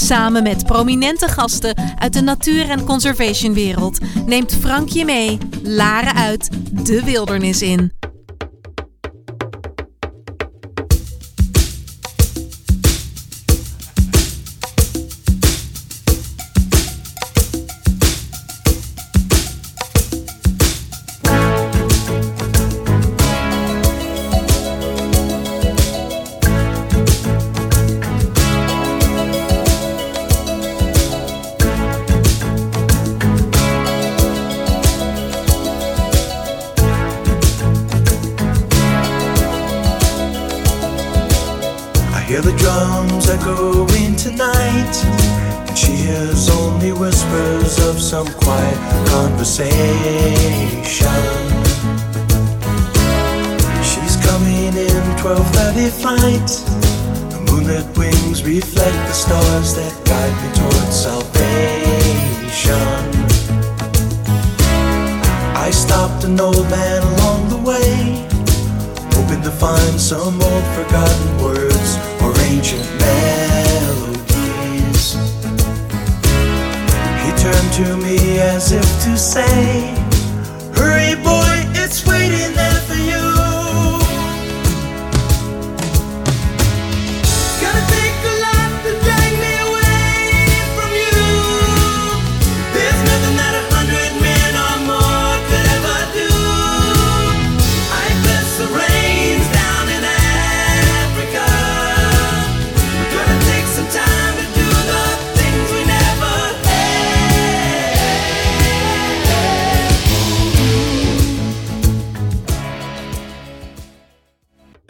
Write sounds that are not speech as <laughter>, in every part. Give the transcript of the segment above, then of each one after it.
Samen met prominente gasten uit de natuur- en conservationwereld neemt Frank je mee, Laren uit, de wildernis in. 12:30 flight. The moonlit wings reflect the stars that guide me towards salvation. I stopped an old man along the way hoping to find some old forgotten words or ancient melodies. He turned to me as if to say,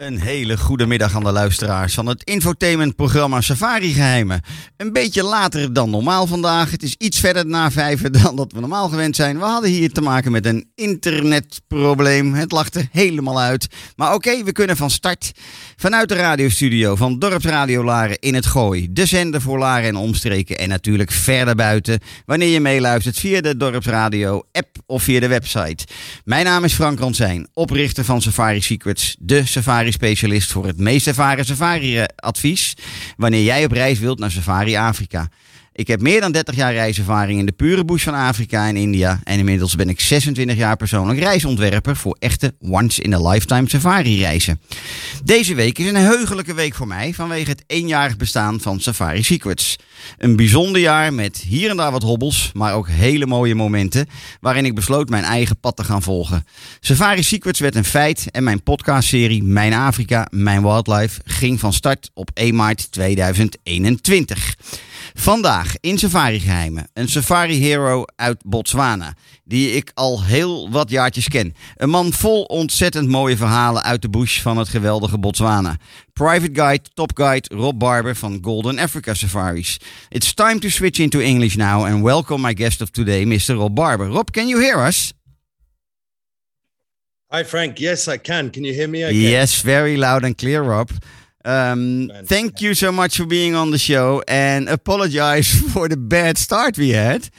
Een hele goede middag aan de luisteraars van het infotainmentprogramma Safari Geheimen. Een beetje later dan normaal vandaag. Het is iets verder na vijven dan dat we normaal gewend zijn. We hadden hier te maken met een internetprobleem. Het er helemaal uit. Maar oké, we kunnen van start. Vanuit de radiostudio van Dorpsradio Laren in het Gooi. De zender voor Laren en omstreken. En natuurlijk verder buiten. Wanneer je meeluistert via de Dorpsradio app of via de website. Mijn naam is Frank Ransijn, oprichter van Safari Secrets. De safari specialist voor het meest ervaren safari-advies. Wanneer jij op reis wilt naar Safari Afrika. Ik heb meer dan 30 jaar reiservaring in de pure bush van Afrika en India. En inmiddels ben ik 26 jaar persoonlijk reisontwerper voor echte once-in-a-lifetime safari-reizen. Deze week is een heugelijke week voor mij vanwege het eenjarig bestaan van Safari Secrets. Een bijzonder jaar met hier en daar wat hobbels, maar ook hele mooie momenten waarin ik besloot mijn eigen pad te gaan volgen. Safari Secrets werd een feit en mijn podcastserie Mijn Afrika, Mijn Wildlife ging van start op 1 maart 2021. Vandaag in Safari Geheimen een Safari Hero uit Botswana, die ik al heel wat jaartjes ken. Een man vol ontzettend mooie verhalen uit de bush van het geweldige Botswana. Private Guide, Top Guide Rob Barber van Golden Africa Safaris. It's time to switch into English now and welcome my guest of today, Mr. Rob Barber. Rob, can you hear us? Hi, Frank. Yes, I can. Can you hear me? Okay? Yes, very loud and clear, Rob. Um, thank you so much for being on the show and apologize <laughs> for the bad start we had.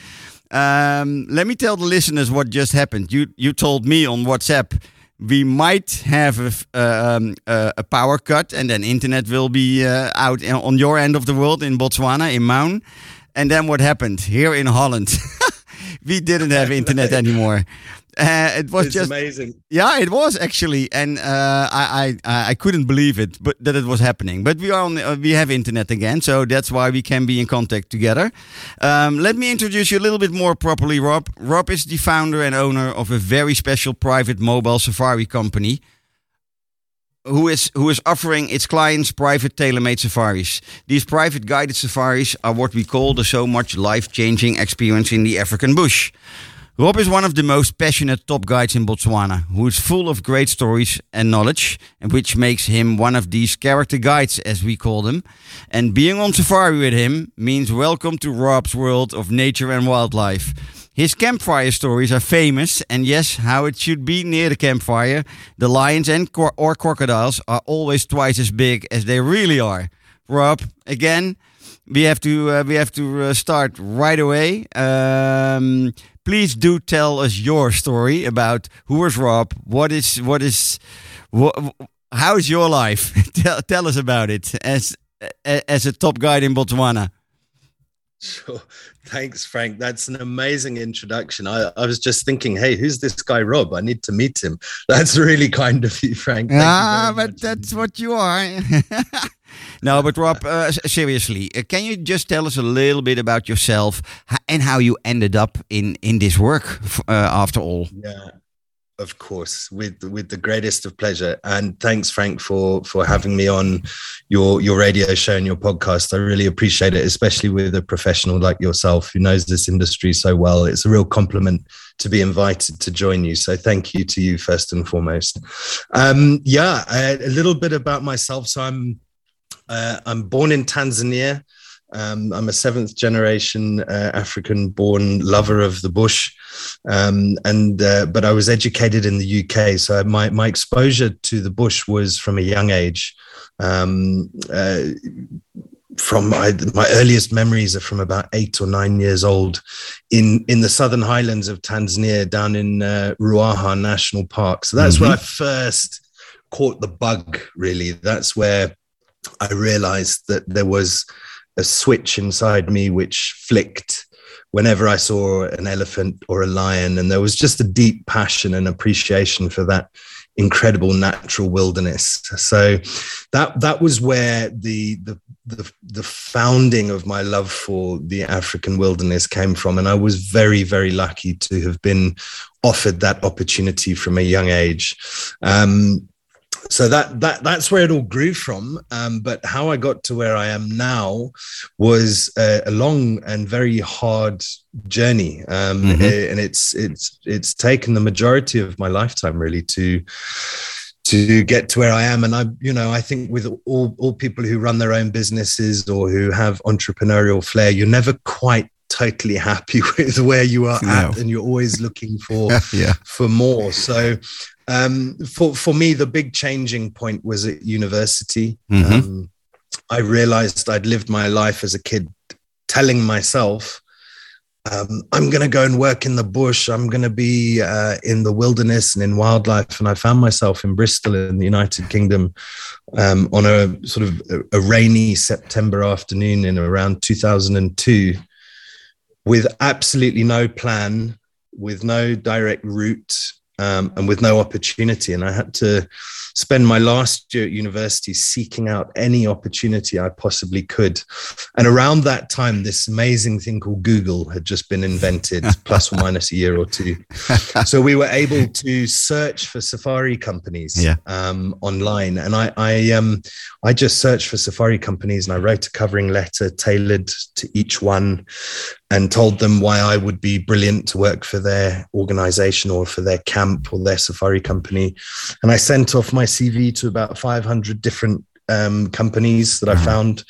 Um, let me tell the listeners what just happened. You you told me on WhatsApp we might have a, uh, um, a power cut and then internet will be uh, out on your end of the world in Botswana in Maun. And then what happened here in Holland? <laughs> we didn't have <laughs> internet anymore. Uh, it was It's just amazing. yeah, it was actually, and uh, I, I I couldn't believe it, but that it was happening. But we are on, uh, we have internet again, so that's why we can be in contact together. Um, let me introduce you a little bit more properly, Rob. Rob is the founder and owner of a very special private mobile safari company. Who is who is offering its clients private tailor-made safaris? These private guided safaris are what we call the so much life-changing experience in the African bush. Rob is one of the most passionate top guides in Botswana, who is full of great stories and knowledge, and which makes him one of these character guides, as we call them. And being on safari with him means welcome to Rob's world of nature and wildlife. His campfire stories are famous, and yes, how it should be near the campfire. The lions and cor- or crocodiles are always twice as big as they really are. Rob, again, we have to uh, we have to uh, start right away. Um, please do tell us your story about who is Rob. What is what is what, how is your life? <laughs> tell, tell us about it as as a top guide in Botswana. Sure. Thanks, Frank. That's an amazing introduction. I, I was just thinking, hey, who's this guy, Rob? I need to meet him. <laughs> That's really kind of you, Frank. Thank ah, very but much. that's what you are. <laughs> no, but Rob, uh, seriously, uh, can you just tell us a little bit about yourself and how you ended up in in this work? Uh, after all, Yeah, of course, with with the greatest of pleasure. And thanks, Frank, for for having me on your your radio show and your podcast. I really appreciate it, especially with a professional like yourself who knows this industry so well. It's a real compliment to be invited to join you. So thank you to you first and foremost. Um, yeah, a, little bit about myself. So I'm uh, I'm born in Tanzania. Um, I'm a seventh generation uh, African born lover of the bush. Um, and uh, but I was educated in the UK, so my my exposure to the bush was from a young age. Um, uh, from my, my earliest memories are from about eight or nine years old, in in the southern highlands of Tanzania, down in uh, Ruaha National Park. So that's where I first caught the bug. Really, that's where I realized that there was a switch inside me which flicked whenever I saw an elephant or a lion. And there was just a deep passion and appreciation for that incredible natural wilderness. So that that was where the the the, the founding of my love for the African wilderness came from. And I was very, very lucky to have been offered that opportunity from a young age. Um, so that that that's where it all grew from. Um, but how I got to where I am now was a, a long and very hard journey, um, Mhm. eh, and it's it's it's taken the majority of my lifetime really to to get to where I am. And I, you know, I think with all all people who run their own businesses or who have entrepreneurial flair, you're never quite totally happy <laughs> with where you are at, and you're always looking for <laughs> yeah, for more. So um, for for me, the big changing point was at university. Mhm. Um, I realized I'd lived my life as a kid telling myself, um, I'm going to go and work in the bush. I'm going to be uh, in the wilderness and in wildlife. And I found myself in Bristol in the United Kingdom um, on a sort of a, a rainy September afternoon in around 2002 with absolutely no plan, with no direct route, um, and with no opportunity. And I had to spend my last year at university seeking out any opportunity I possibly could. And around that time, this amazing thing called Google had just been invented, <laughs> plus or minus a year or two. So we were able to search for safari companies Yeah. um, online. And I, I, um, I just searched for safari companies and I wrote a covering letter tailored to each one and told them why I would be brilliant to work for their organization or for their camp or their safari company. And I sent off my CV to about 500 different um, companies that I Uh-huh. found.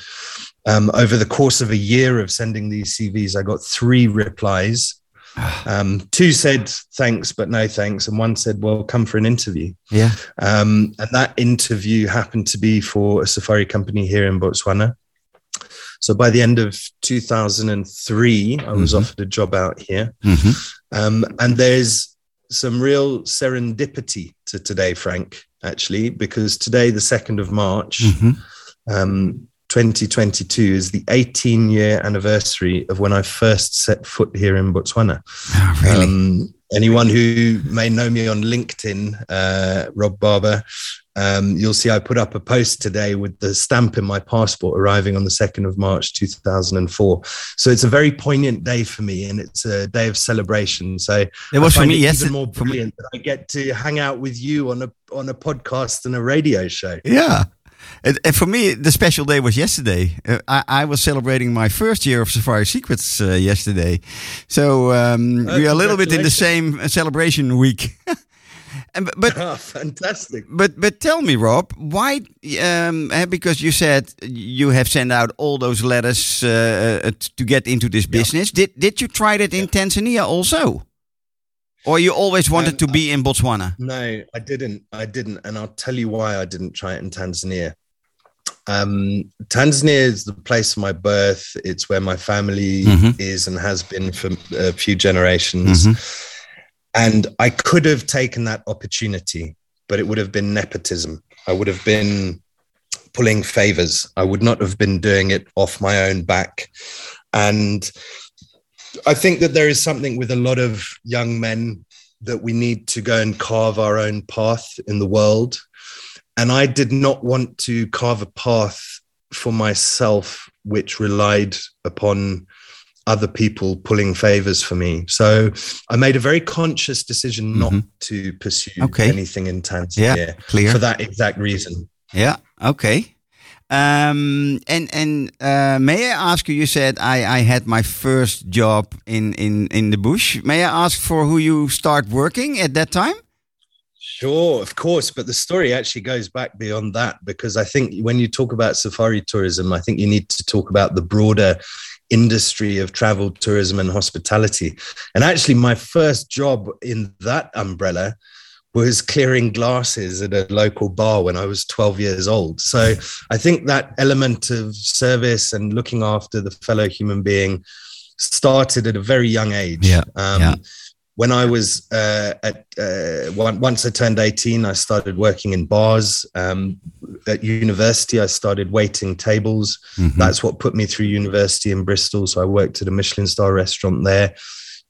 Um, over the course of a year of sending these CVs, I got three replies. <sighs> Um, two said thanks, but no thanks. And one said, well, come for an interview. yeah. Um, and that interview happened to be for a safari company here in Botswana. So by the end of 2003, I was Mhm. offered a job out here. Mhm. Um, and there's some real serendipity to today, Frank, actually, because today, the 2nd of March, Mhm. um, 2022, is the 18 year anniversary of when I first set foot here in Botswana. Ah, really? Um, anyone who may know me on LinkedIn, uh, Rob Barber, um, you'll see I put up a post today with the stamp in my passport arriving on the 2nd of March 2004. So it's a very poignant day for me and it's a day of celebration. So it was for me. Yes, even more brilliant that I get to hang out with you on a on a podcast and a radio show. Yeah. And, and for me, the special day was yesterday. Uh, I, I was celebrating my first year of Safari Secrets uh, yesterday. So um, Oh, we are a little bit in the same uh, celebration week. <laughs> and, but- <laughs> Ah, fantastic. But but tell me, Rob, why? Um, eh, because you said you have sent out all those letters uh, uh, to get into this business. Did did you try that in Tanzania also, or you always wanted Um, to be in Botswana? No, I didn't. I didn't, and I'll tell you why I didn't try it in Tanzania. Um, Tanzania is the place of my birth. It's where my family Mhm. is and has been for a few generations. Mhm. And I could have taken that opportunity, but it would have been nepotism. I would have been pulling favors. I would not have been doing it off my own back. And I think that there is something with a lot of young men that we need to go and carve our own path in the world. And I did not want to carve a path for myself which relied upon other people pulling favors for me. So I made a very conscious decision not Mhm. to pursue Okay. anything in Tanzania Yeah, clear. for that exact reason. Yeah. Okay. Um, and and uh, may I ask you? You said I, I had my first job in, in, in the bush. May I ask for who you start working at that time? Sure, of course. But the story actually goes back beyond that because I think when you talk about safari tourism, I think you need to talk about the broader industry of travel, tourism, and hospitality. And actually, my first job in that umbrella was clearing glasses at a local bar when I was 12 years old. So I think that element of service and looking after the fellow human being started at a very young age. Yeah, Um, yeah. When I was uh, at uh, once I turned 18, I started working in bars. Um, at university, I started waiting tables. Mhm. That's what put me through university in Bristol. So I worked at a Michelin star restaurant there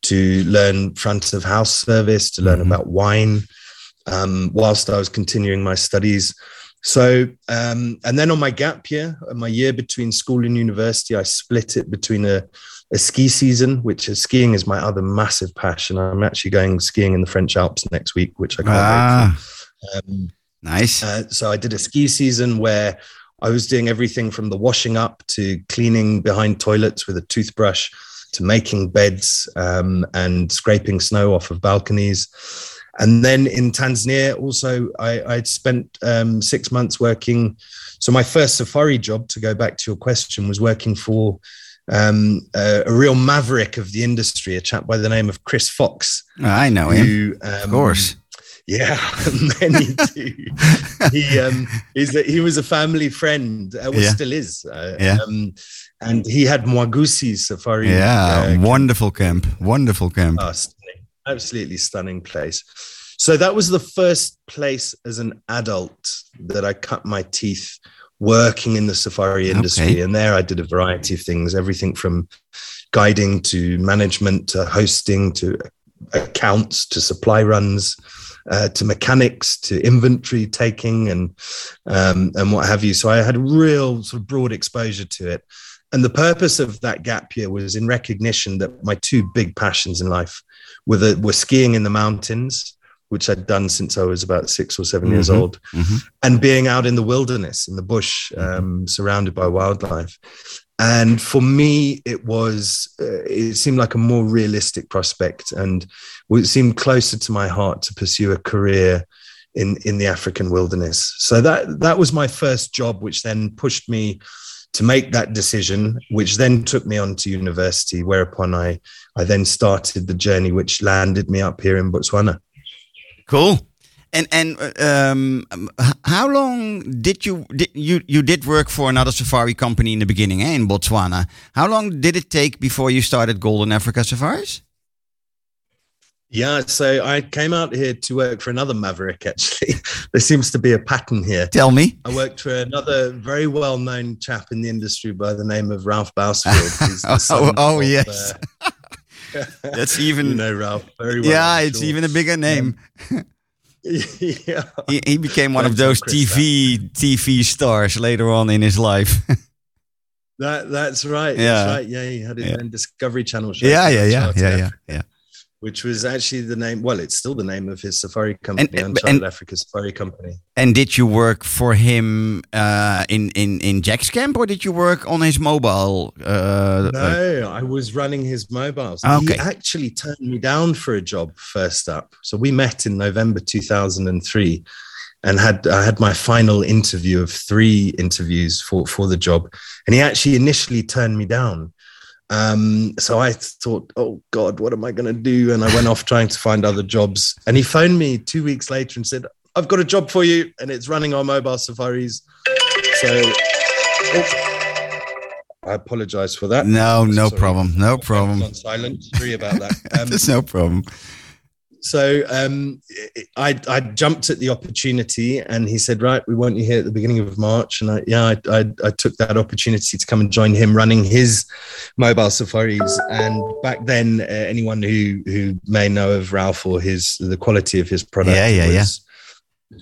to learn front of house service, to learn Mhm. about wine, um, whilst I was continuing my studies. So, um, and then on my gap year, my year between school and university, I split it between a, a ski season, which is skiing is my other massive passion. I'm actually going skiing in the French Alps next week, which I can't wait Ah, for. Um, nice. uh, so I did a ski season where I was doing everything from the washing up to cleaning behind toilets with a toothbrush to making beds um, and scraping snow off of balconies. And then in Tanzania, also, I, I'd spent um, six months working. So my first safari job, to go back to your question, was working for um, a, a real maverick of the industry, a chap by the name of Chris Fox, I know him. who, um, Of course. yeah, <laughs> many do. <laughs> he um, a, he was a family friend, uh, well, Yeah. still is. Uh, Yeah. um, and he had Mwagusi Safari. Yeah, uh, wonderful camp. Wonderful camp. Oh, stunning. Absolutely stunning place. So that was the first place as an adult that I cut my teeth working in the safari industry. Okay. And there I did a variety of things, everything from guiding to management to hosting to accounts to supply runs. Uh, to mechanics, to inventory taking, and um, and what have you. So I had real sort of broad exposure to it. And the purpose of that gap year was in recognition that my two big passions in life were, the, were skiing in the mountains, which I'd done since I was about six or 7 years Mhm. old, Mhm. and being out in the wilderness, in the bush, um, surrounded by wildlife. And for me, it was, uh, it seemed like a more realistic prospect and it seemed closer to my heart to pursue a career in, in the African wilderness. So that, that was my first job, which then pushed me to make that decision, which then took me on to university, whereupon I, I then started the journey, which landed me up here in Botswana. Cool. And and um, how long did you did you you did work for another safari company in the beginning eh, in Botswana? How long did it take before you started Golden Africa Safaris? Yeah, so I came out here to work for another maverick, actually. <laughs> there seems to be a pattern here. Tell me. I worked for another very well known chap in the industry by the name of Ralph Bousfield. He's the <laughs> Oh, son oh, of, yes. uh, <laughs> That's even you know Ralph very well. yeah, I'm it's sure. even a bigger name. <laughs> yeah. He, he became one of Thanks those TV TV stars later on in his life. <laughs> That that's right. Yeah. That's right. Yeah, he had his Yeah. own Discovery Channel show. yeah, yeah, yeah, yeah, yeah, yeah. Which was actually the name. Well, it's still the name of his safari company, and- Uncharted and- Africa Safari Company. And did you work for him uh, in in in Jack's camp, or did you work on his mobile? Uh, uh, No, I was running his mobiles. Okay. He actually turned me down for a job first up. So we met in November 2003 and had I had my final interview of three interviews for for the job and he actually initially turned me down. Um, so I thought, oh God, what am I going to do? And I went off trying to find other jobs. And he phoned me two weeks later and said, I've got a job for you, and it's running our mobile safaris. So oh, I apologize for that. no, no Sorry. problem, no problem. On silent. Sorry about that. <laughs> Um, There's no problem. So um, I, I jumped at the opportunity, and he said, "Right, we want you here at the beginning of March." And I, yeah, I, I, I took that opportunity to come and join him running his mobile safaris. And back then, uh, anyone who who may know of Ralph or his the quality of his product, Yeah, yeah, yeah. was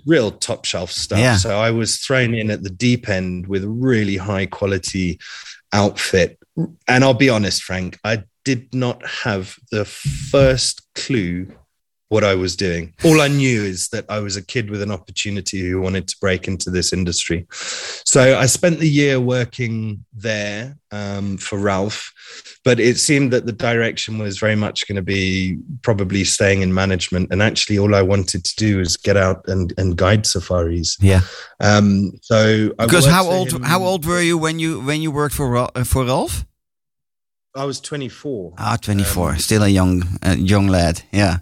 real top shelf stuff. Yeah. So I was thrown in at the deep end with a really high quality outfit. And I'll be honest, Frank, I did not have the first clue what I was doing. All I knew is that I was a kid with an opportunity who wanted to break into this industry. So I spent the year working there um, for Ralph, but it seemed that the direction was very much going to be probably staying in management. And actually, all I wanted to do was get out and, and guide safaris. Yeah. Um, so I Because how old him- how old were you when you when you worked for uh, for Ralph? I was 24. Ah, 24. Um, Still a young uh, young lad. Yeah.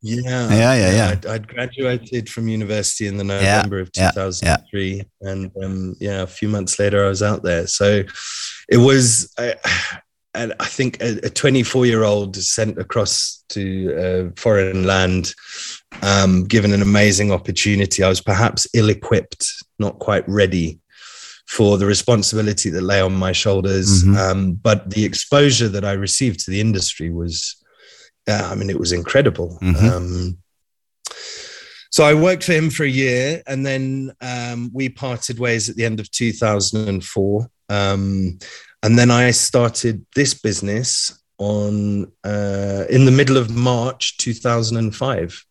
Yeah. Yeah, yeah, yeah. I'd, I'd graduated from university in the Yeah, November of yeah, 2003. And um, yeah, a few months later, I was out there. So it was, uh, and I think a 24 year old sent across to uh, foreign land, um, given an amazing opportunity. I was perhaps ill equipped, not quite ready for the responsibility that lay on my shoulders. Mhm. Um, but the exposure that I received to the industry was, uh, I mean, it was incredible. Mhm. Um, so I worked for him for a year, and then um, we parted ways at the end of 2004. Um, and then I started this business on uh, in the middle of March 2005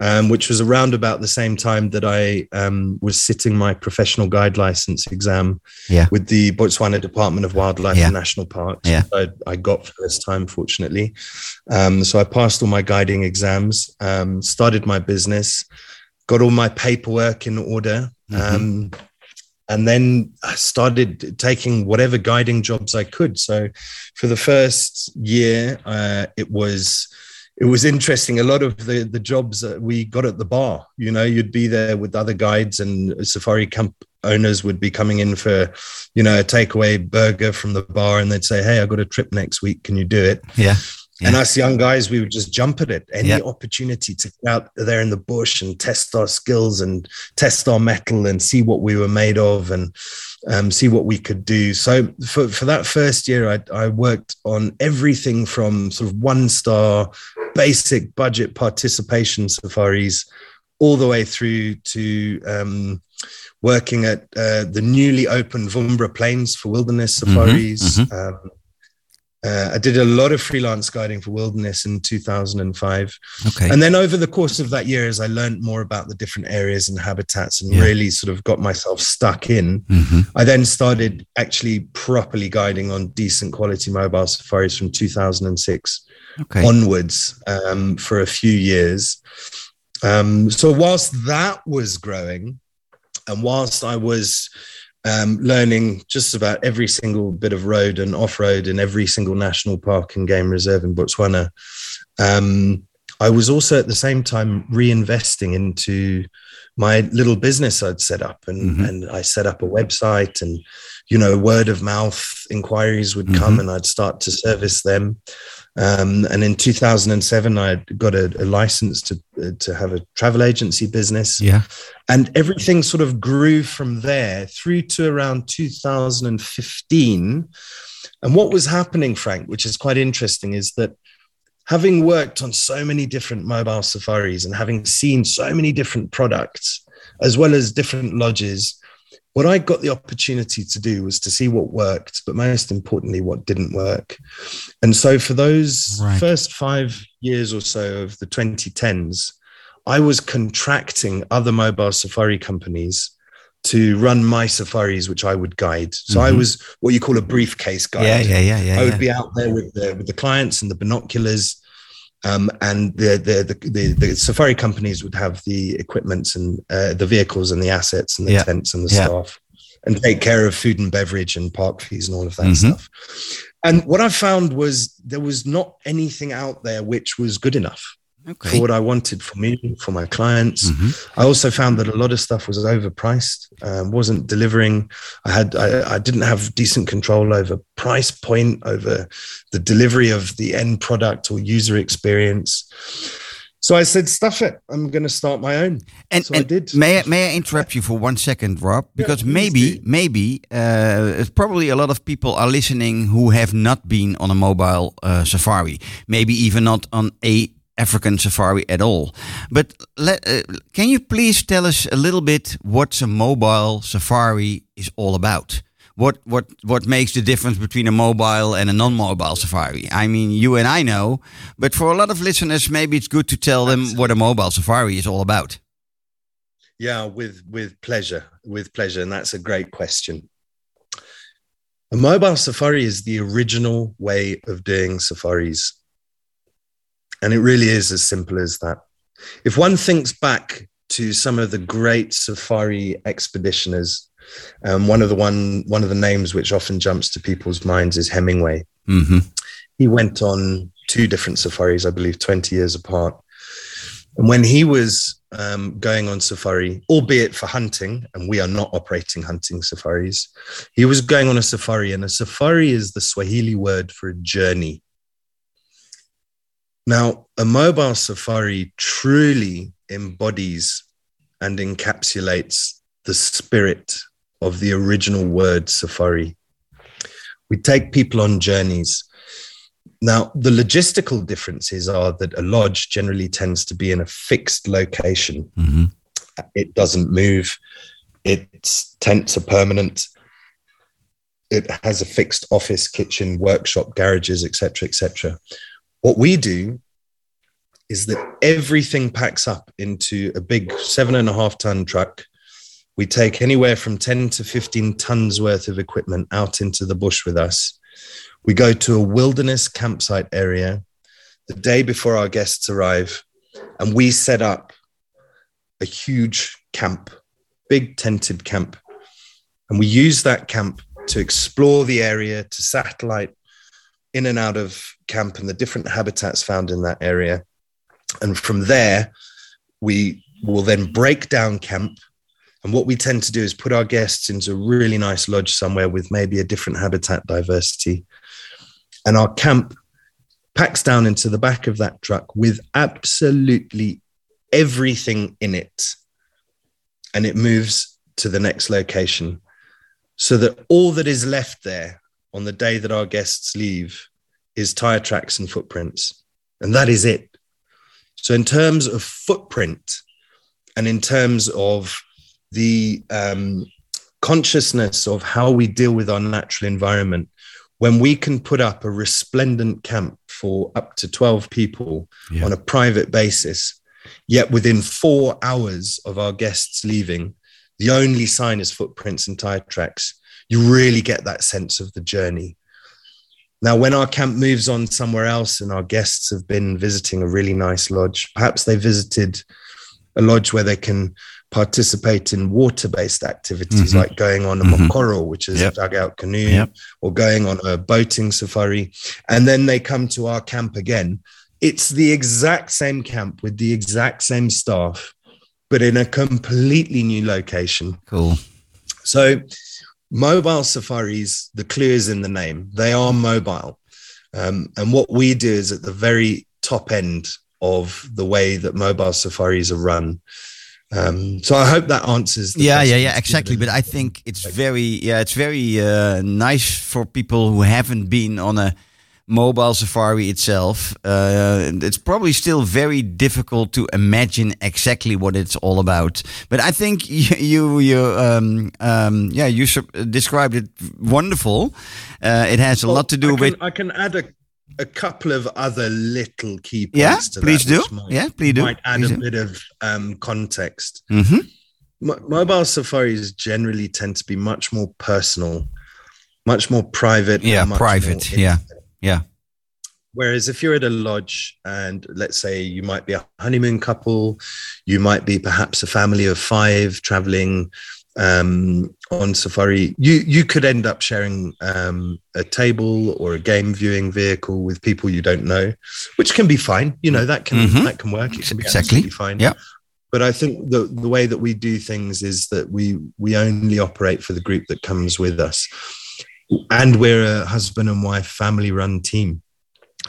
um, which was around about the same time that I um, was sitting my professional guide license exam Yeah. with the Botswana Department of Wildlife Yeah. and National Parks. Yeah. I, I got first time, fortunately. Um, so I passed all my guiding exams, um, started my business, got all my paperwork in order. Mhm. Um, and then I started taking whatever guiding jobs I could. So for the first year, uh, it was it was interesting. A lot of the the jobs that we got at the bar, you know, you'd be there with other guides and safari camp owners would be coming in for, you know, a takeaway burger from the bar, and they'd say, "Hey, I got a trip next week. Can you do it?" Yeah. And us young guys, we would just jump at it. Any Yeah. opportunity to get out there in the bush and test our skills and test our mettle and see what we were made of and um, see what we could do. So for, for that first year, I, I worked on everything from sort of one star basic budget participation safaris all the way through to um, working at uh, the newly opened Vumbura Plains for wilderness safaris. mhm. Um, uh, I did a lot of freelance guiding for wilderness in 2005. Okay. And then over the course of that year, as I learned more about the different areas and habitats and Yeah. really sort of got myself stuck in, Mhm. I then started actually properly guiding on decent quality mobile safaris from 2006 Okay. onwards um, for a few years. Um, so whilst that was growing, and whilst I was um, learning just about every single bit of road and off road in every single national park and game reserve in Botswana, um, I was also at the same time reinvesting into my little business I'd set up, and Mhm. and I set up a website, and you know, word of mouth inquiries would come, Mhm. and I'd start to service them. Um, and in 2007, I got a, a license to uh, to have a travel agency business, Yeah. and everything sort of grew from there through to around 2015. And what was happening, Frank, which is quite interesting, is that having worked on so many different mobile safaris and having seen so many different products, as well as different lodges, what I got the opportunity to do was to see what worked, but most importantly, what didn't work. And so for those Right. first five years or so of the 2010s, I was contracting other mobile safari companies to run my safaris, which I would guide. So I Mhm. was what you call a briefcase guide. Yeah, yeah, yeah, yeah. I would yeah. be out there with the with the clients and the binoculars, um, and the the, the the the safari companies would have the equipments and uh, the vehicles and the assets and the Yeah. tents and the Yeah. staff, and take care of food and beverage and park fees and all of that Mhm. stuff. And what I found was there was not anything out there which was good enough for what I wanted for me, for my clients. Mhm. I also found that a lot of stuff was overpriced, um, wasn't delivering. I had, I, I didn't have decent control over price point, over the delivery of the end product or user experience. So I said, "Stuff it! I'm going to start my own." And, So I did. may I, may I interrupt you for one second, Rob? Because please maybe maybe uh, probably a lot of people are listening who have not been on a mobile uh, safari, maybe even not on a African safari at all. But let, uh, can you please tell us a little bit what a mobile safari is all about? What what what makes the difference between a mobile and a non-mobile safari? I mean, you and I know, but for a lot of listeners, maybe it's good to tell them what a mobile safari is all about. Yeah, with with pleasure, with pleasure, and that's a great question. A mobile safari is the original way of doing safaris, and it really is as simple as that. If one thinks back to some of the great safari expeditioners, um, one of the one one of the names which often jumps to people's minds is Hemingway. hmm He went on two different safaris, I believe, twenty years apart. And when he was um, going on safari, albeit for hunting, and we are not operating hunting safaris, he was going on a safari, and a safari is the Swahili word for a journey. Now, a mobile safari truly embodies and encapsulates the spirit of the original word safari. We take people on journeys. Now, the logistical differences are that a lodge generally tends to be in a fixed location. hmm It doesn't move. Its tents are permanent. It has a fixed office, kitchen, workshop, garages, etc., etc. What we do is that everything packs up into a big seven and a half ton truck. We take anywhere from 10 to 15 tons worth of equipment out into the bush with us. We go to a wilderness campsite area the day before our guests arrive, and we set up a huge camp, big tented camp. And we use that camp to explore the area, to satellite in and out of camp and the different habitats found in that area. And from there, we will then break down camp. And what we tend to do is put our guests into a really nice lodge somewhere with maybe a different habitat diversity. And our camp packs down into the back of that truck with absolutely everything in it. And it moves to the next location so that all that is left there on the day that our guests leave is tire tracks and footprints. And that is it. So, in terms of footprint and in terms of the um, consciousness of how we deal with our natural environment, when we can put up a resplendent camp for up to 12 people Yeah. on a private basis, yet within four hours of our guests leaving, the only sign is footprints and tire tracks, you really get that sense of the journey. Now, when our camp moves on somewhere else and our guests have been visiting a really nice lodge, perhaps they visited a lodge where they can participate in water based activities Mhm. like going on a Mhm. mokoro, which is Yep. a dugout canoe, Yep. or going on a boating safari. And then they come to our camp again. It's the exact same camp with the exact same staff, but in a completely new location. Cool. So, mobile safaris, the clue is in the name, they are mobile. Um, and what we do is at the very top end of the way that mobile safaris are run. Um, so I hope that answers. The yeah, yeah, yeah, exactly. But I think it's very, yeah, it's very uh, nice for people who haven't been on a mobile safari itself, uh, it's probably still very difficult to imagine exactly what it's all about. But I think <laughs> you, you, you um, um, yeah, you described it wonderful. Uh, it has a lot to do I can, with I can add a, a couple of other little key points Yeah, to please that, do. Might, Yeah, please do. Might add Please a do. bit of um, context. hmm Mo- mobile safaris generally tend to be much more personal, much more private. Yeah, private, more yeah. intimate. Yeah, Whereas if you're at a lodge and let's say you might be a honeymoon couple, you might be perhaps a family of five traveling um, on safari, you you could end up sharing um, a table or a game viewing vehicle with people you don't know, which can be fine. You know that can Mhm. that can work. It can be Exactly. absolutely fine. Yeah. But I think the the way that we do things is that we we only operate for the group that comes with us, and we're a husband and wife family run team.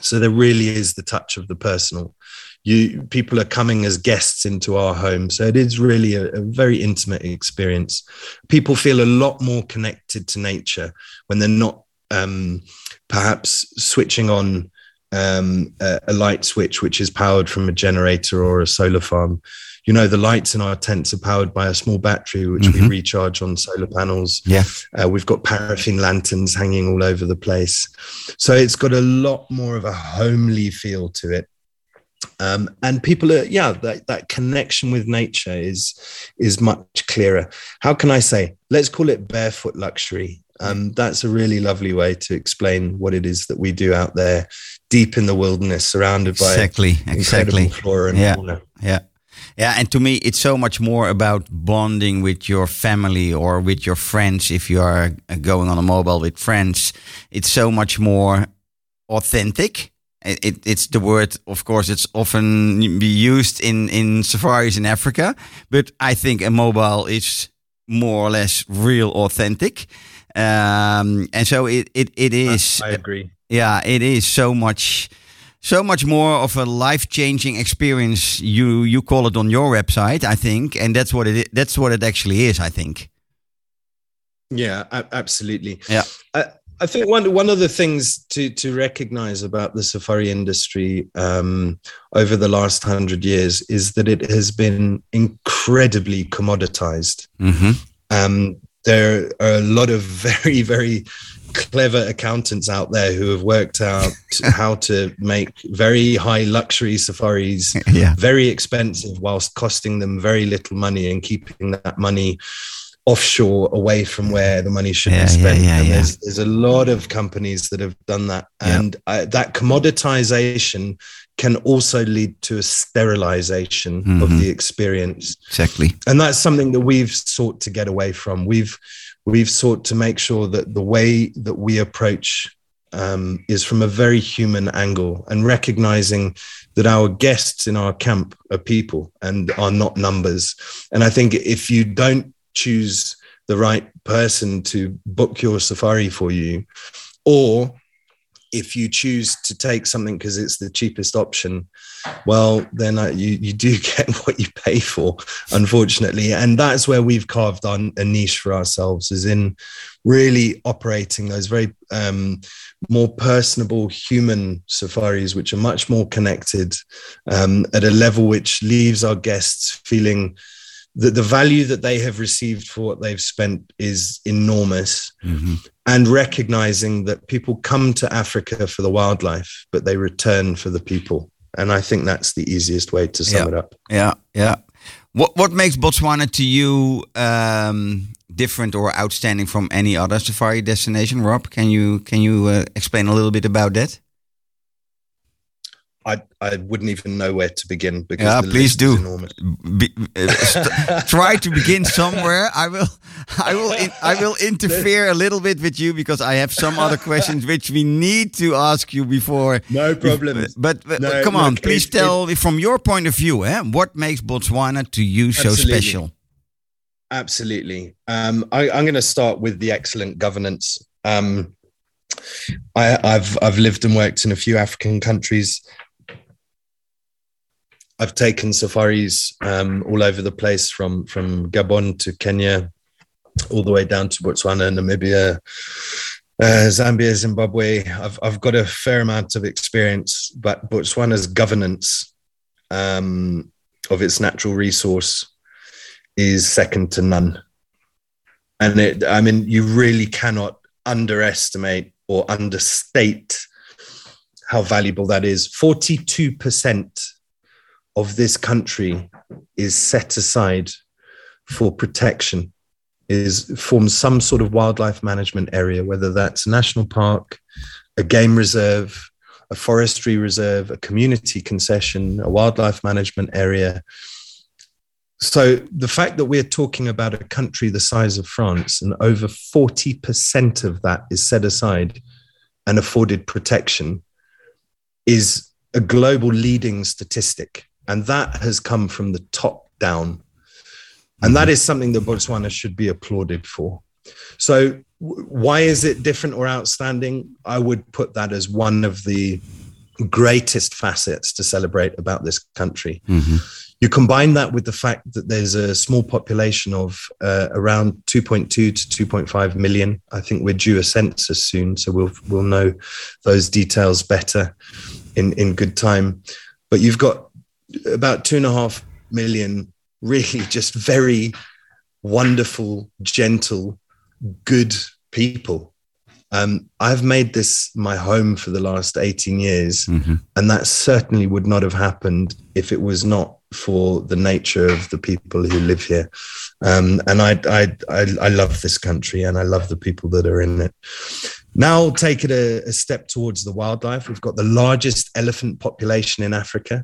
So there really is the touch of the personal. You people are coming as guests into our home, so it is really a, a very intimate experience. People feel a lot more connected to nature when they're not um, perhaps switching on um, a, a light switch which is powered from a generator or a solar farm. You know, the lights in our tents are powered by a small battery which Mhm. we recharge on solar panels. yeah, Uh, we've got paraffin lanterns hanging all over the place. So it's got a lot more of a homely feel to it. Um, and people are, yeah, that, that connection with nature is is much clearer. How can I say? Let's call it barefoot luxury. Um, that's a really lovely way to explain what it is that we do out there, deep in the wilderness, surrounded by exactly, incredible exactly. flora and Yeah. fauna. Yeah. Yeah, and to me, it's so much more about bonding with your family or with your friends. If you are uh, going on a mobile with friends, it's so much more authentic. It, it, it's the word, of course, it's often be used in, in safaris in Africa, but I think a mobile is more or less real authentic. Um, and so it, it, it is I agree. yeah it is so much so much more of a life-changing experience you you call it on your website i think and that's what it that's what it actually is i think Yeah, absolutely. Yeah. I, I think one one of the things to to recognize about the safari industry um, over the last hundred years is that it has been incredibly commoditized. mm-hmm. Um, there are a lot of <laughs> very very clever accountants out there who have worked out how to make very high luxury safaris <laughs> yeah very expensive whilst costing them very little money and keeping that money offshore away from where the money should Yeah, be spent. yeah, and yeah. There's, there's a lot of companies that have done that. And I, that commoditization can also lead to a sterilization of Mhm. the experience. Exactly. And that's something that we've sought to get away from. We've we've sought to make sure that the way that we approach um, is from a very human angle and recognizing that our guests in our camp are people and are not numbers. And i think if you don't choose the right person to book your safari for you or if you choose to take something because it's the cheapest option, well, then uh, you you do <laughs> get what you pay for, unfortunately, and that's where we've carved on a niche for ourselves, is in really operating those very um, more personable human safaris, which are much more connected um, at a level which leaves our guests feeling that the value that they have received for what they've spent is enormous hmm and recognizing that people come to Africa for the wildlife, but they return for the people. And I think that's the easiest way to sum Yeah. it up. yeah yeah what what makes botswana to you um, different or outstanding from any other safari destination rob can you can you uh, explain a little bit about that I, I wouldn't even know where to begin because Yeah, the please do. enormous. Be, uh, <laughs> try to begin somewhere. I will, I will, in, I will interfere a little bit with you because I have some other questions which we need to ask you before. No problem. But, but No, come on, look, please it- tell me from your point of view, eh, what makes Botswana to you so Absolutely. special? Absolutely. Um, I, I'm going to start with the excellent governance. Um, I, I've I've lived and worked in a few African countries. I've taken safaris um, all over the place, from from Gabon to Kenya, all the way down to Botswana, Namibia, uh, Zambia, Zimbabwe. I've I've got a fair amount of experience, but Botswana's governance um, of its natural resource is second to none. And it, I mean, you really cannot underestimate or understate how valuable that is. Forty-two percent of this country is set aside for protection is forms some sort of wildlife management area whether that's a national park a game reserve a forestry reserve a community concession a wildlife management area. So the fact that we're talking about a country the size of France and over 40% of that is set aside and afforded protection is a global leading statistic and that has come from the top down. And that is something that Botswana should be applauded for. So, why is it different or outstanding? I would put that as one of the greatest facets to celebrate about this country. You combine that with the fact that there's a small population of uh, around 2.2 to 2.5 million. I think we're due a census soon, so we'll we'll know those details better in in good time. But you've got about two and a half million really just very wonderful, gentle, good people. Um, I've made this my home for the last 18 years, and that certainly would not have happened if it was not for the nature of the people who live here. Um, and I, I, I, I love this country and I love the people that are in it. Now, take it a, a step towards the wildlife. We've got the largest elephant population in Africa.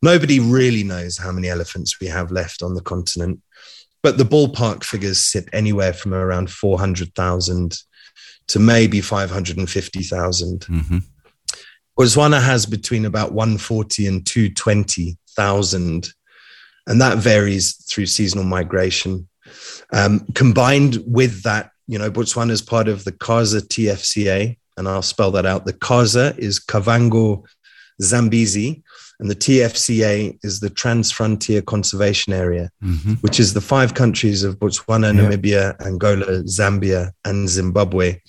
Nobody really knows how many elephants we have left on the continent, but the ballpark figures sit anywhere from around 400,000 to maybe 550,000. Botswana has between about 140 and 220,000, and that varies through seasonal migration. Um, combined with that, you know, Botswana is part of the Kaza TFCA, and I'll spell that out. The Kaza is Kavango Zambezi, and the TFCA is the Transfrontier Conservation Area, mm-hmm. which is the five countries of Botswana, Namibia, Angola, Zambia, and Zimbabwe.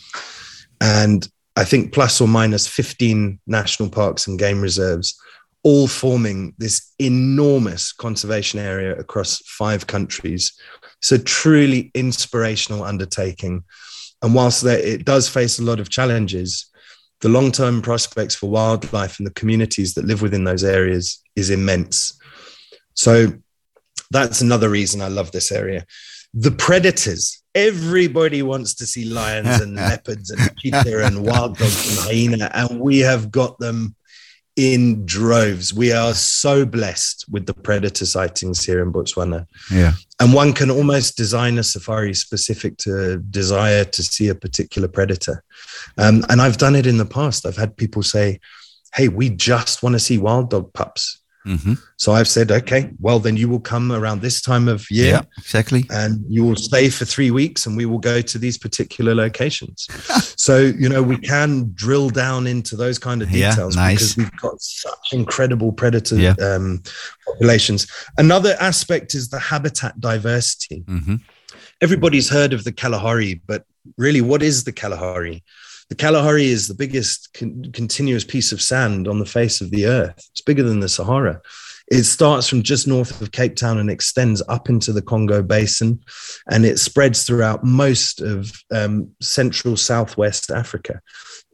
And I think plus or minus 15 national parks and game reserves, all forming this enormous conservation area across five countries. It's a truly inspirational undertaking. And whilst it does face a lot of challenges, the long term prospects for wildlife and the communities that live within those areas is immense. So that's another reason I love this area. The predators. Everybody wants to see lions and <laughs> leopards and cheetah and wild dogs and hyena, and we have got them in droves. We are so blessed with the predator sightings here in Botswana. Yeah. And one can almost design a safari specific to desire to see a particular predator. Um, and I've done it in the past. I've had people say, Hey, we just want to see wild dog pups. Mhm. So I've said, Okay, well, then you will come around this time of year Yeah, exactly. and you will stay for three weeks and we will go to these particular locations. <laughs> so, you know, we can drill down into those kind of Yeah, details nice. because we've got such incredible predator Yeah. um, populations. Another aspect is the habitat diversity. Mhm. Everybody's heard of the Kalahari, but really, what is the Kalahari? The Kalahari is the biggest con- continuous piece of sand on the face of the earth. It's bigger than the Sahara. It starts from just north of Cape Town and extends up into the Congo Basin, and it spreads throughout most of um, central southwest Africa.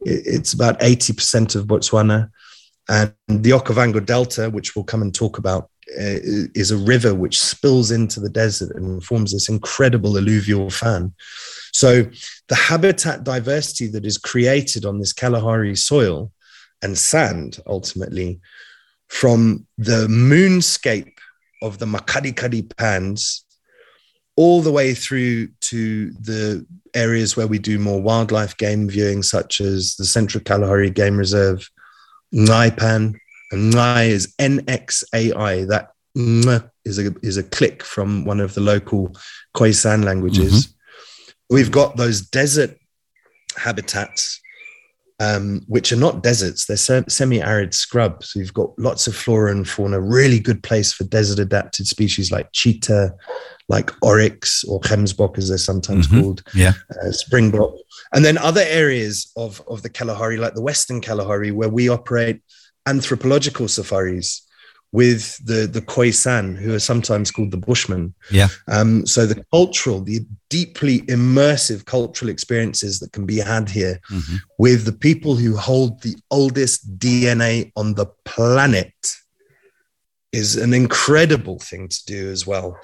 It- it's about 80% of Botswana. And the Okavango Delta, which we'll come and talk about, uh, is a river which spills into the desert and forms this incredible alluvial fan. So, the habitat diversity that is created on this Kalahari soil and sand ultimately from the moonscape of the Makgadikgadi pans all the way through to the areas where we do more wildlife game viewing, such as the Central Kalahari Game Reserve, Nxai Pan. And Ngai is NXAI. That is a, is a click from one of the local Khoisan languages. Mm-hmm. We've got those desert habitats, um, which are not deserts, they're se- semi arid scrubs. So you've got lots of flora and fauna, really good place for desert adapted species like cheetah, like Oryx or Gemsbok, as they're sometimes Mhm. called, Yeah. uh, Springbok, and then other areas of, of the Kalahari, like the Western Kalahari, where we operate anthropological safaris with the the Khoisan, who are sometimes called the Bushmen. Yeah. Um, so the cultural, the deeply immersive cultural experiences that can be had here Mhm. with the people who hold the oldest DNA on the planet is an incredible thing to do as well.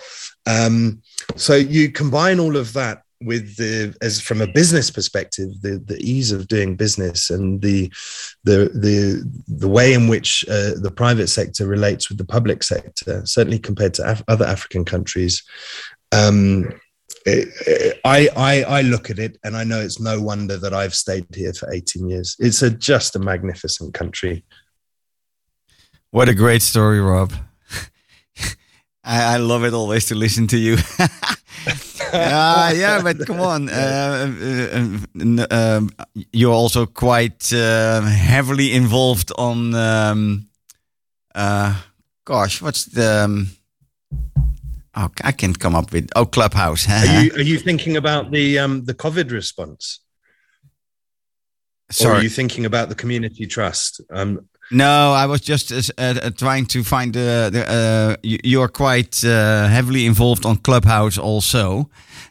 Um, so you combine all of that with the as from a business perspective the the ease of doing business and the the the the way in which uh, the private sector relates with the public sector certainly compared to Af- other african countries um it- I, I I look at it and I know it's no wonder that I've stayed here for 18 years. It's a just a magnificent country. What a great story, Rob. <laughs> I, I love it always to listen to you. uh, <laughs> yeah, but come on. <laughs> Uh, uh, uh, um, you're also quite uh, heavily involved on, um, uh, gosh, what's the. Um, oh, I can't come up with. Oh, Clubhouse. Are you are you thinking about the um the COVID response? Or Sorry. are you thinking about the community trust? Um No, I was just uh, uh, trying to find the. the uh, you, you're quite uh, heavily involved on Clubhouse also.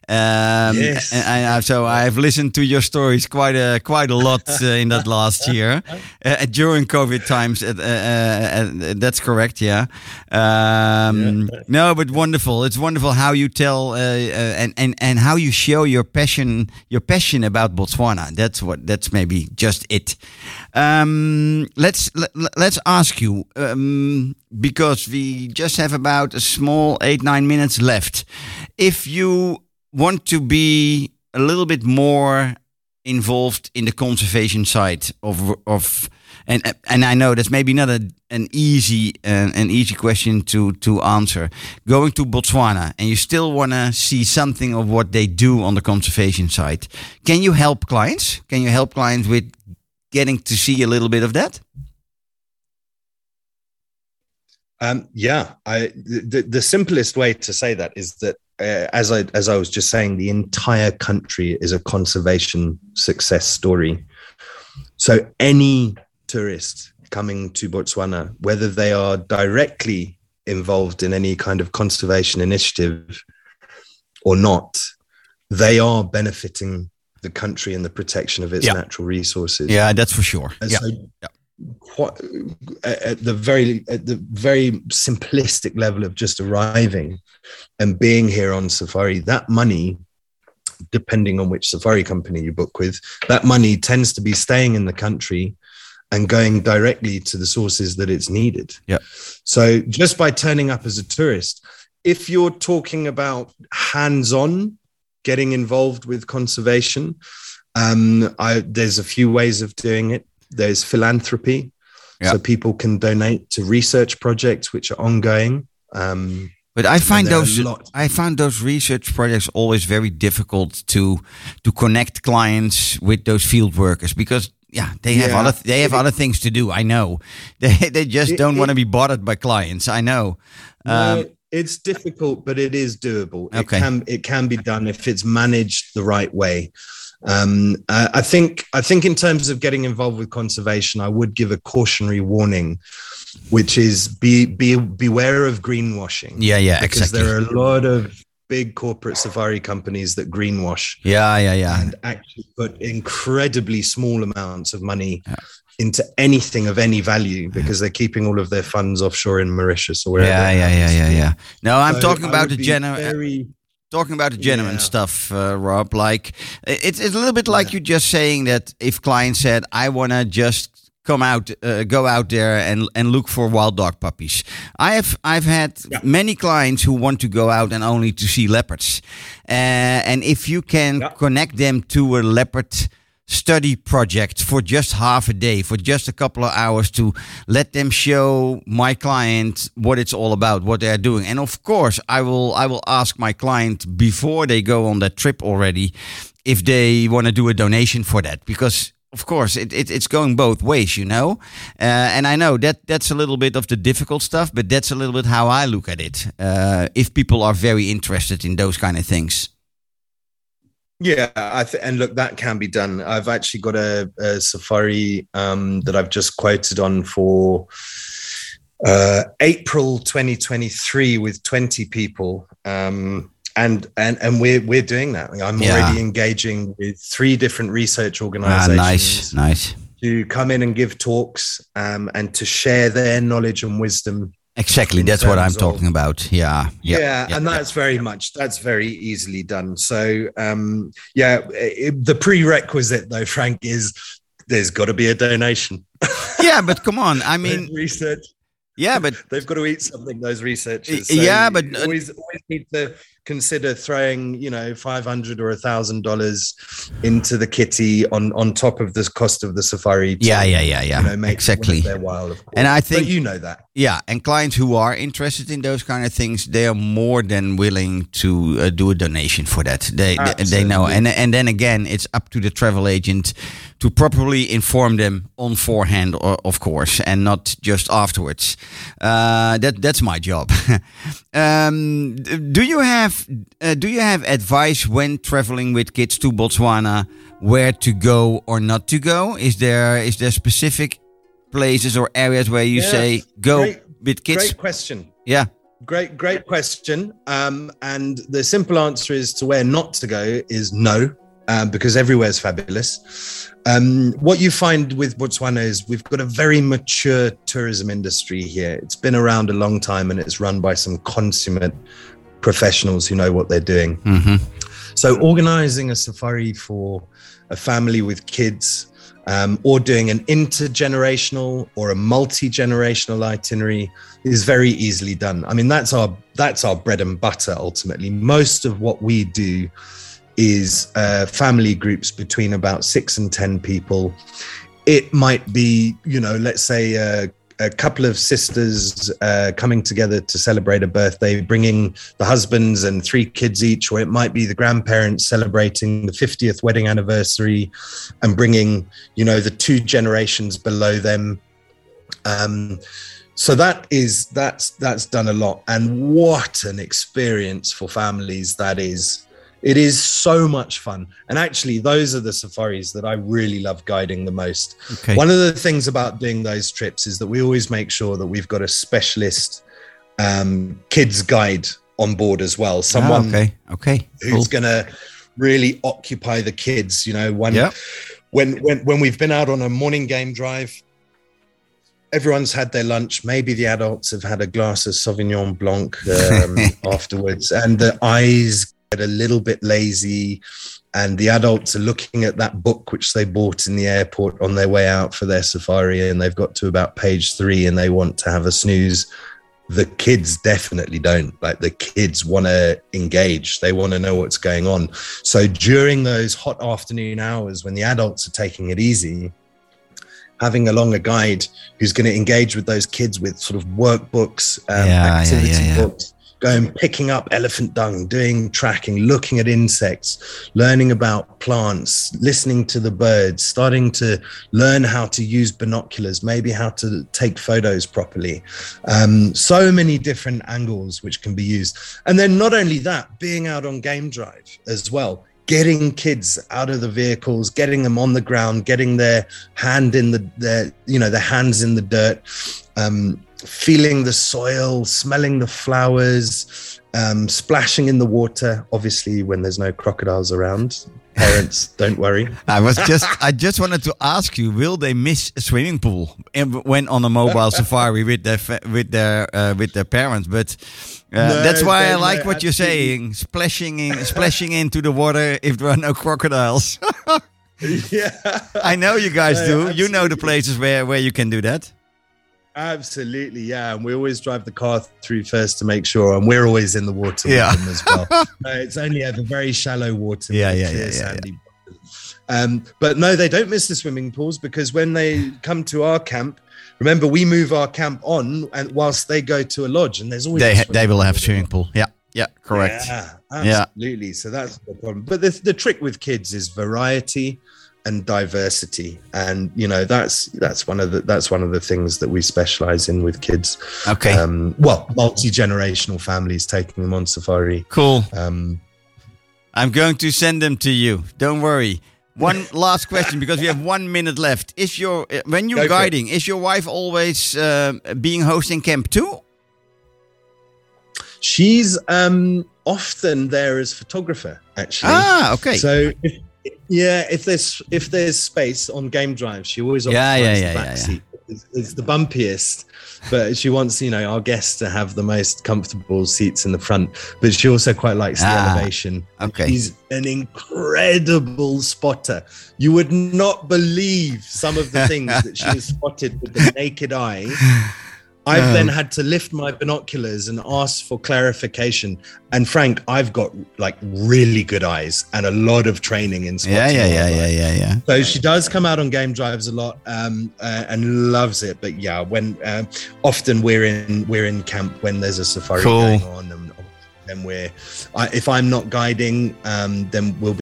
Um, Yes. and, and, uh, so I've listened to your stories quite a quite a lot <laughs> uh, in that last year uh, during COVID times. Uh, uh, uh, that's correct, yeah. Um, No, but wonderful. It's wonderful how you tell uh, uh, and and and how you show your passion your passion about Botswana. That's what. That's maybe just it. Um, let's let, let's ask you um, because we just have about a small eight nine minutes left. If you want to be a little bit more involved in the conservation side of of and and I know that's maybe not a, an easy uh, an easy question to to answer. Going to Botswana and you still want to see something of what they do on the conservation side. Can you help clients? Can you help clients with getting to see a little bit of that? Um, yeah, I the, the simplest way to say that is that uh, as I as I was just saying, the entire country is a conservation success story. So any tourist coming to Botswana, whether they are directly involved in any kind of conservation initiative or not, they are benefiting the country and the protection of its Yeah. natural resources. Yeah, that's for sure. And Yeah. so Yeah. quite, at at the very at the very simplistic level of just arriving and being here on safari, that money, depending on which safari company you book with, that money tends to be staying in the country and going directly to the sources that it's needed. Yeah. So just by turning up as a tourist, if you're talking about hands-on getting involved with conservation, um, I, there's a few ways of doing it. There's philanthropy, Yeah. so people can donate to research projects which are ongoing. Um, But I find those. I found those research projects always very difficult to to connect clients with those field workers because yeah they have Yeah. other they have other things to do. I know <laughs> they they just It- don't want to be bothered by clients. I know. Um, no, it's difficult, but it is doable. Okay. It can it can be done if it's managed the right way. Um, uh, I think I think in terms of getting involved with conservation, I would give a cautionary warning, which is be be beware of greenwashing. yeah, yeah, because exactly. there are a lot of big corporate safari companies that greenwash yeah, yeah, yeah. and actually put incredibly small amounts of money Yeah. Into anything of any value because they're keeping all of their funds offshore in Mauritius or wherever. Yeah, yeah, yeah, yeah, yeah. No, I'm So talking about the general. very- talking about the genuine Yeah. stuff, uh, Rob. Like it's it's a little bit like you just saying that if clients said, "I want to just come out, uh, go out there and and look for wild dog puppies." I have I've had Yeah. many clients who want to go out and only to see leopards, uh, and if you can Yeah. connect them to a leopard study project for just half a day for just a couple of hours to let them show my client what it's all about what they're doing and of course i will i will ask my client before they go on that trip already if they want to do a donation for that because of course, it, it, it's going both ways, you know. Uh, and I know that that's a little bit of the difficult stuff, but that's a little bit how I look at it. Uh, if people are very interested in those kind of things. Yeah, I th- and look, that can be done. I've actually got a, a safari um, that I've just quoted on for uh, April 2023 with 20 people. Um, and and and we're we're doing that. I'm Yeah. already engaging with three different research organizations. Ah, nice, nice. to come in and give talks um, and to share their knowledge and wisdom Exactly, that's what I'm of- talking about. Yeah, yeah, yeah, and yeah. that's very much that's very easily done so um yeah it, the prerequisite though frank is there's got to be a donation yeah. But come on, I <laughs> mean, research yeah, but <laughs> they've got to eat something those researchers Y- yeah, but, uh, always, always need to consider throwing you know 500 or a thousand dollars into the kitty on on top of the cost of the safari to, yeah, yeah, yeah, yeah. you know exactly. their while of course And I but think- you know that Yeah, and clients who are interested in those kind of things, they are more than willing to uh, do a donation for that. They they, they know, and and then again, it's up to the travel agent to properly inform them on forehand, of course, and not just afterwards. Uh, that that's my job. <laughs> um, do you have uh, do you have advice when traveling with kids to Botswana? Where to go or not to go? Is there is there specific places or areas where you say go great- with kids? great question Yeah. Great, great question. Um, and the simple answer is to where not to go is no, um, because is fabulous. Um, what you find with Botswana is we've got a very mature tourism industry here. It's been around a long time and it's run by some consummate professionals who know what they're doing. Mm-hmm. So, organizing a safari for a family with kids, um, or doing an intergenerational or a multi generational itinerary is very easily done. I mean, that's our that's our bread and butter. Ultimately, most of what we do is uh, family groups between about six and ten people. It might be, you know, let's say uh, a couple of sisters uh, coming together to celebrate a birthday, bringing the husbands and three kids each, or it might be the grandparents celebrating the 50th wedding anniversary and bringing, you know, the two generations below them. Um, so that is that's that's done a lot, and what an experience for families that is. It is so much fun, and actually, those are the safaris that I really love guiding the most. Okay. One of the things about doing those trips is that we always make sure that we've got a specialist um, kids guide on board as well. Ah, Someone okay. Okay. who's Cool. going to really occupy the kids. You know, when Yeah. when when when we've been out on a morning game drive, everyone's had their lunch. Maybe the adults have had a glass of Sauvignon Blanc um, <laughs> afterwards, and the eyes a little bit lazy. And the adults are looking at that book which they bought in the airport on their way out for their safari, and they've got to about page three, and they want to have a snooze the kids definitely don't like the kids want to engage they want to know what's going on so during those hot afternoon hours when the adults are taking it easy having along a guide who's going to engage with those kids with sort of workbooks um, Yeah, activity yeah, yeah. books going picking up elephant dung doing tracking looking at insects learning about plants listening to the birds starting to learn how to use binoculars maybe how to take photos properly. Um, so many different angles which can be used. And then not only that being out on game drive as well getting kids out of the vehicles getting them on the ground getting their hand in the their you know their hands in the dirt um, feeling the soil smelling the flowers um, splashing in the water obviously when there's no crocodiles around parents <laughs> don't worry I was just I just wanted to ask you: Will they miss a swimming pool when on a mobile <laughs> safari with their with their uh, with their parents? But uh, No, that's why I like no, what you're absolutely. saying: splashing in, splashing into the water if there are no crocodiles. <laughs> yeah I know you guys No, do. You know the places where where you can do that. Absolutely, yeah. And we always drive the car through first to make sure, and we're always in the water Yeah. with them as well. no, <laughs> it's only over very shallow water. Yeah, yeah, yeah, yeah, sandy waters. Um, but no, they don't miss the swimming pools because when they come to our camp, remember we move our camp on, and whilst they go to a lodge, and there's always They they will have swimming pool. Yeah, yeah, correct. Yeah, Yeah. absolutely. So that's the problem. But the, the trick with kids is variety. And diversity and you know that's that's one of the that's one of the things that we specialize in with kids Okay, um well multi-generational families taking them on safari cool. um I'm going to send them to you. Don't worry. One <laughs> last question because we have one minute left. Is your uh, when you're Go guiding, is your wife always uh, being hosting camp too? she's um often there as photographer actually Ah, okay. So if, yeah, if there's if there's space on game drive, she always Yeah, yeah, the yeah, back yeah, yeah. seat. It's, it's the bumpiest, but she wants you know our guests to have the most comfortable seats in the front. But she also quite likes the Ah, elevation. okay. she's an incredible spotter. You would not believe some of the things that she has spotted with the naked eye. <laughs> I've Um, then had to lift my binoculars and ask for clarification. And Frank, I've got like really good eyes and a lot of training in spotting. Yeah, yeah, yeah, yeah, yeah, yeah. So she does come out on game drives a lot um, uh, and loves it. But yeah, when uh, often we're in we're in camp when there's a safari Cool. going on, and then we're I, if I'm not guiding, um, then we'll